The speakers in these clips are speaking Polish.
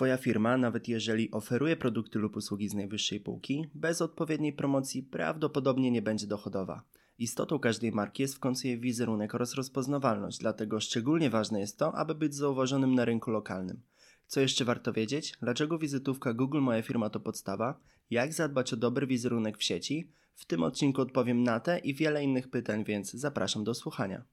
Twoja firma, nawet jeżeli oferuje produkty lub usługi z najwyższej półki, bez odpowiedniej promocji prawdopodobnie nie będzie dochodowa. Istotą każdej marki jest w końcu jej wizerunek oraz rozpoznawalność, dlatego szczególnie ważne jest to, aby być zauważonym na rynku lokalnym. Co jeszcze warto wiedzieć? Dlaczego wizytówka Google Moja Firma to podstawa? Jak zadbać o dobry wizerunek w sieci? W tym odcinku odpowiem na te i wiele innych pytań, więc zapraszam do słuchania.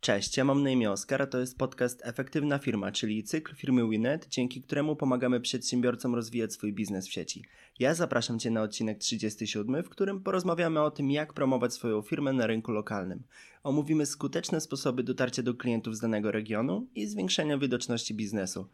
Cześć, ja mam na imię Oskar, a to jest podcast Efektywna Firma, czyli cykl firmy Winet, dzięki któremu pomagamy przedsiębiorcom rozwijać swój biznes w sieci. Ja zapraszam Cię na odcinek 37, w którym porozmawiamy o tym, jak promować swoją firmę na rynku lokalnym. Omówimy skuteczne sposoby dotarcia do klientów z danego regionu i zwiększenia widoczności biznesu.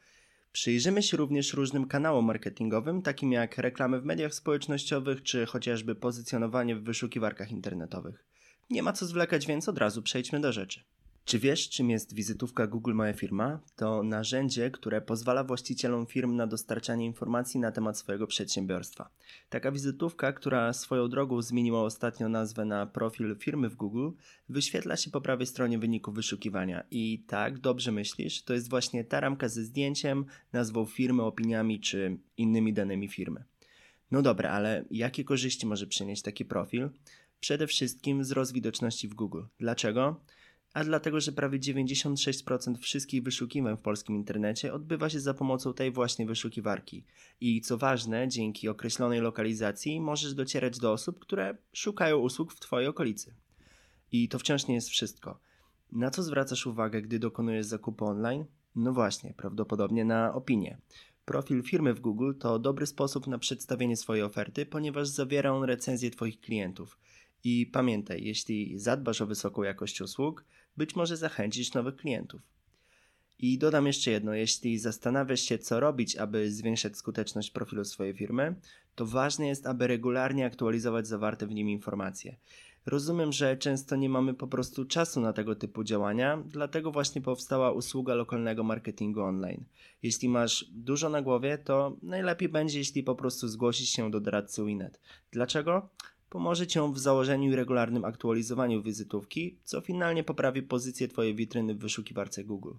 Przyjrzymy się również różnym kanałom marketingowym, takim jak reklamy w mediach społecznościowych czy chociażby pozycjonowanie w wyszukiwarkach internetowych. Nie ma co zwlekać, więc od razu przejdźmy do rzeczy. Czy wiesz, czym jest wizytówka Google Moja Firma? To narzędzie, które pozwala właścicielom firm na dostarczanie informacji na temat swojego przedsiębiorstwa. Taka wizytówka, która swoją drogą zmieniła ostatnio nazwę na profil firmy w Google, wyświetla się po prawej stronie wyniku wyszukiwania. I tak, dobrze myślisz, to jest właśnie ta ramka ze zdjęciem, nazwą firmy, opiniami czy innymi danymi firmy. No dobra, ale jakie korzyści może przynieść taki profil? Przede wszystkim wzrost widoczności w Google. Dlaczego? A dlatego, że prawie 96% wszystkich wyszukiwań w polskim internecie odbywa się za pomocą tej właśnie wyszukiwarki. I co ważne, dzięki określonej lokalizacji możesz docierać do osób, które szukają usług w Twojej okolicy. I to wciąż nie jest wszystko. Na co zwracasz uwagę, gdy dokonujesz zakupu online? No właśnie, prawdopodobnie na opinię. Profil firmy w Google to dobry sposób na przedstawienie swojej oferty, ponieważ zawiera on recenzję Twoich klientów. I pamiętaj, jeśli zadbasz o wysoką jakość usług, być może zachęcić nowych klientów. I dodam jeszcze jedno, jeśli zastanawiasz się, co robić, aby zwiększać skuteczność profilu swojej firmy, to ważne jest, aby regularnie aktualizować zawarte w nim informacje. Rozumiem, że często nie mamy po prostu czasu na tego typu działania, dlatego właśnie powstała usługa lokalnego marketingu online. Jeśli masz dużo na głowie, to najlepiej będzie, jeśli po prostu zgłosisz się do doradcy Winet. Dlaczego? Pomoże Cię w założeniu i regularnym aktualizowaniu wizytówki, co finalnie poprawi pozycję Twojej witryny w wyszukiwarce Google.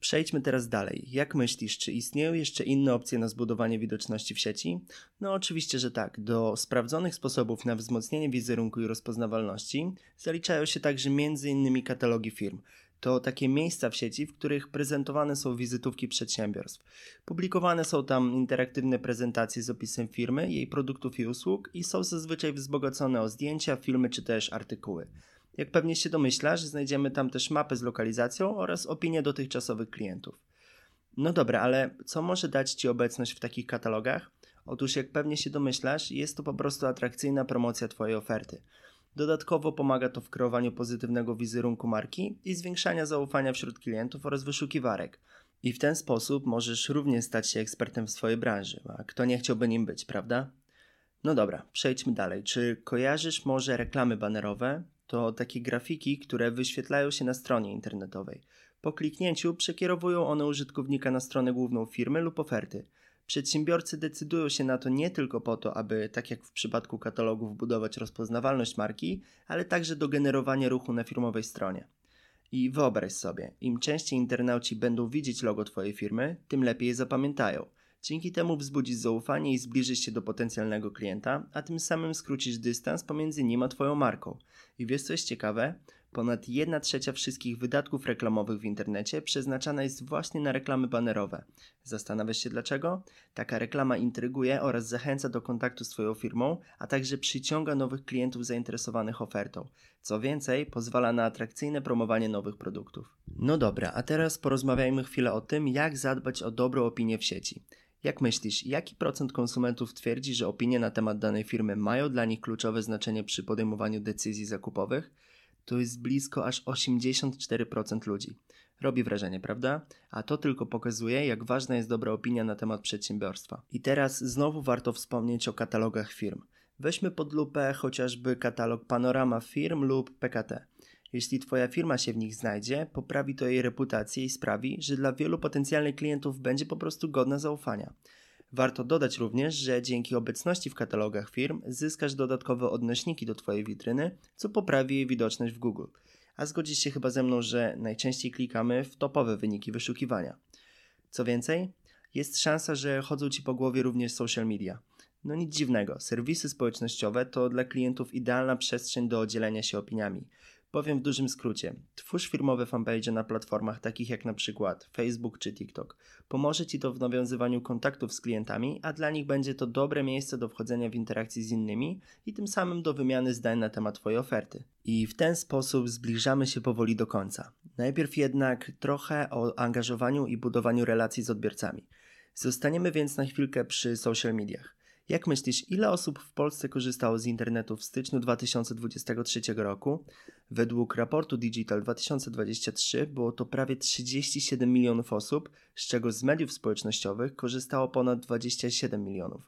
Przejdźmy teraz dalej. Jak myślisz, czy istnieją jeszcze inne opcje na zbudowanie widoczności w sieci? No oczywiście, że tak. Do sprawdzonych sposobów na wzmocnienie wizerunku i rozpoznawalności zaliczają się także m.in. katalogi firm to takie miejsca w sieci, w których prezentowane są wizytówki przedsiębiorstw. Publikowane są tam interaktywne prezentacje z opisem firmy, jej produktów i usług i są zazwyczaj wzbogacone o zdjęcia, filmy czy też artykuły. Jak pewnie się domyślasz, znajdziemy tam też mapę z lokalizacją oraz opinie dotychczasowych klientów. No dobra, ale co może dać Ci obecność w takich katalogach? Otóż, jak pewnie się domyślasz, jest to po prostu atrakcyjna promocja Twojej oferty. Dodatkowo pomaga to w kreowaniu pozytywnego wizerunku marki i zwiększania zaufania wśród klientów oraz wyszukiwarek. I w ten sposób możesz również stać się ekspertem w swojej branży, a kto nie chciałby nim być, prawda? No dobra, przejdźmy dalej. Czy kojarzysz może reklamy banerowe? To takie grafiki, które wyświetlają się na stronie internetowej. Po kliknięciu przekierowują one użytkownika na stronę główną firmy lub oferty. Przedsiębiorcy decydują się na to nie tylko po to, aby, tak jak w przypadku katalogów, budować rozpoznawalność marki, ale także do generowania ruchu na firmowej stronie. I wyobraź sobie, im częściej internauci będą widzieć logo Twojej firmy, tym lepiej je zapamiętają. Dzięki temu wzbudzisz zaufanie i zbliżysz się do potencjalnego klienta, a tym samym skrócisz dystans pomiędzy nim a Twoją marką. I wiesz co jest ciekawe? Ponad 1 trzecia wszystkich wydatków reklamowych w internecie przeznaczana jest właśnie na reklamy banerowe. Zastanawiasz się dlaczego? Taka reklama intryguje oraz zachęca do kontaktu z Twoją firmą, a także przyciąga nowych klientów zainteresowanych ofertą. Co więcej, pozwala na atrakcyjne promowanie nowych produktów. No dobra, a teraz porozmawiajmy chwilę o tym, jak zadbać o dobrą opinię w sieci. Jak myślisz, jaki procent konsumentów twierdzi, że opinie na temat danej firmy mają dla nich kluczowe znaczenie przy podejmowaniu decyzji zakupowych? To jest blisko aż 84% ludzi. Robi wrażenie, prawda? A to tylko pokazuje, jak ważna jest dobra opinia na temat przedsiębiorstwa. I teraz znowu warto wspomnieć o katalogach firm. Weźmy pod lupę chociażby katalog Panorama Firm lub PKT. Jeśli Twoja firma się w nich znajdzie, poprawi to jej reputację i sprawi, że dla wielu potencjalnych klientów będzie po prostu godna zaufania. Warto dodać również, że dzięki obecności w katalogach firm zyskasz dodatkowe odnośniki do Twojej witryny, co poprawi jej widoczność w Google. a zgodzisz się chyba ze mną, że najczęściej klikamy w topowe wyniki wyszukiwania. Co więcej, jest szansa, że chodzą ci po głowie również social media. No nic dziwnego, serwisy społecznościowe to dla klientów idealna przestrzeń do dzielenia się opiniami. Powiem w dużym skrócie. Twórz firmowe fanpage na platformach takich jak na przykład Facebook czy TikTok. Pomoże Ci to w nawiązywaniu kontaktów z klientami, a dla nich będzie to dobre miejsce do wchodzenia w interakcje z innymi i tym samym do wymiany zdań na temat Twojej oferty. I w ten sposób zbliżamy się powoli do końca. Najpierw jednak trochę o angażowaniu i budowaniu relacji z odbiorcami. Zostaniemy więc na chwilkę przy social mediach. Jak myślisz, ile osób w Polsce korzystało z internetu w styczniu 2023 roku? Według raportu Digital 2023 było to prawie 37 milionów osób, z czego z mediów społecznościowych korzystało ponad 27 milionów.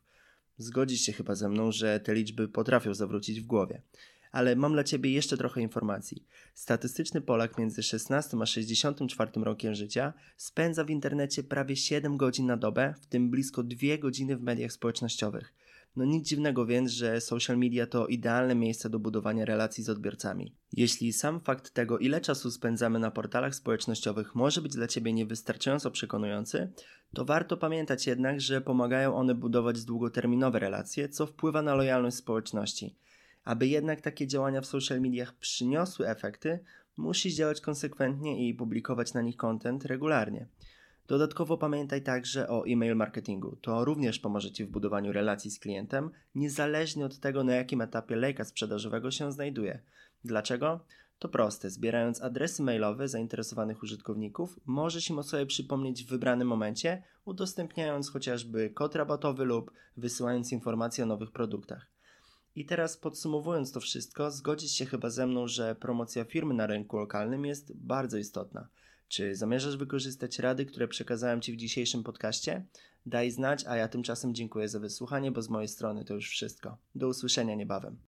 Zgodzisz się chyba ze mną, że te liczby potrafią zawrócić w głowie. Ale mam dla Ciebie jeszcze trochę informacji. Statystyczny Polak między 16 a 64 rokiem życia spędza w internecie prawie 7 godzin na dobę, w tym blisko 2 godziny w mediach społecznościowych. No nic dziwnego więc, że social media to idealne miejsce do budowania relacji z odbiorcami. Jeśli sam fakt tego, ile czasu spędzamy na portalach społecznościowych może być dla Ciebie niewystarczająco przekonujący, to warto pamiętać jednak, że pomagają one budować długoterminowe relacje, co wpływa na lojalność społeczności. Aby jednak takie działania w social mediach przyniosły efekty, musisz działać konsekwentnie i publikować na nich content regularnie. Dodatkowo pamiętaj także o e-mail marketingu. To również pomoże Ci w budowaniu relacji z klientem, niezależnie od tego, na jakim etapie lejka sprzedażowego się znajduje. Dlaczego? To proste. Zbierając adresy mailowe zainteresowanych użytkowników, możesz im o sobie przypomnieć w wybranym momencie, udostępniając chociażby kod rabatowy lub wysyłając informacje o nowych produktach. I teraz podsumowując to wszystko, zgodzisz się chyba ze mną, że promocja firmy na rynku lokalnym jest bardzo istotna. Czy zamierzasz wykorzystać rady, które przekazałem Ci w dzisiejszym podcaście? Daj znać, a ja tymczasem dziękuję za wysłuchanie, bo z mojej strony to już wszystko. Do usłyszenia niebawem.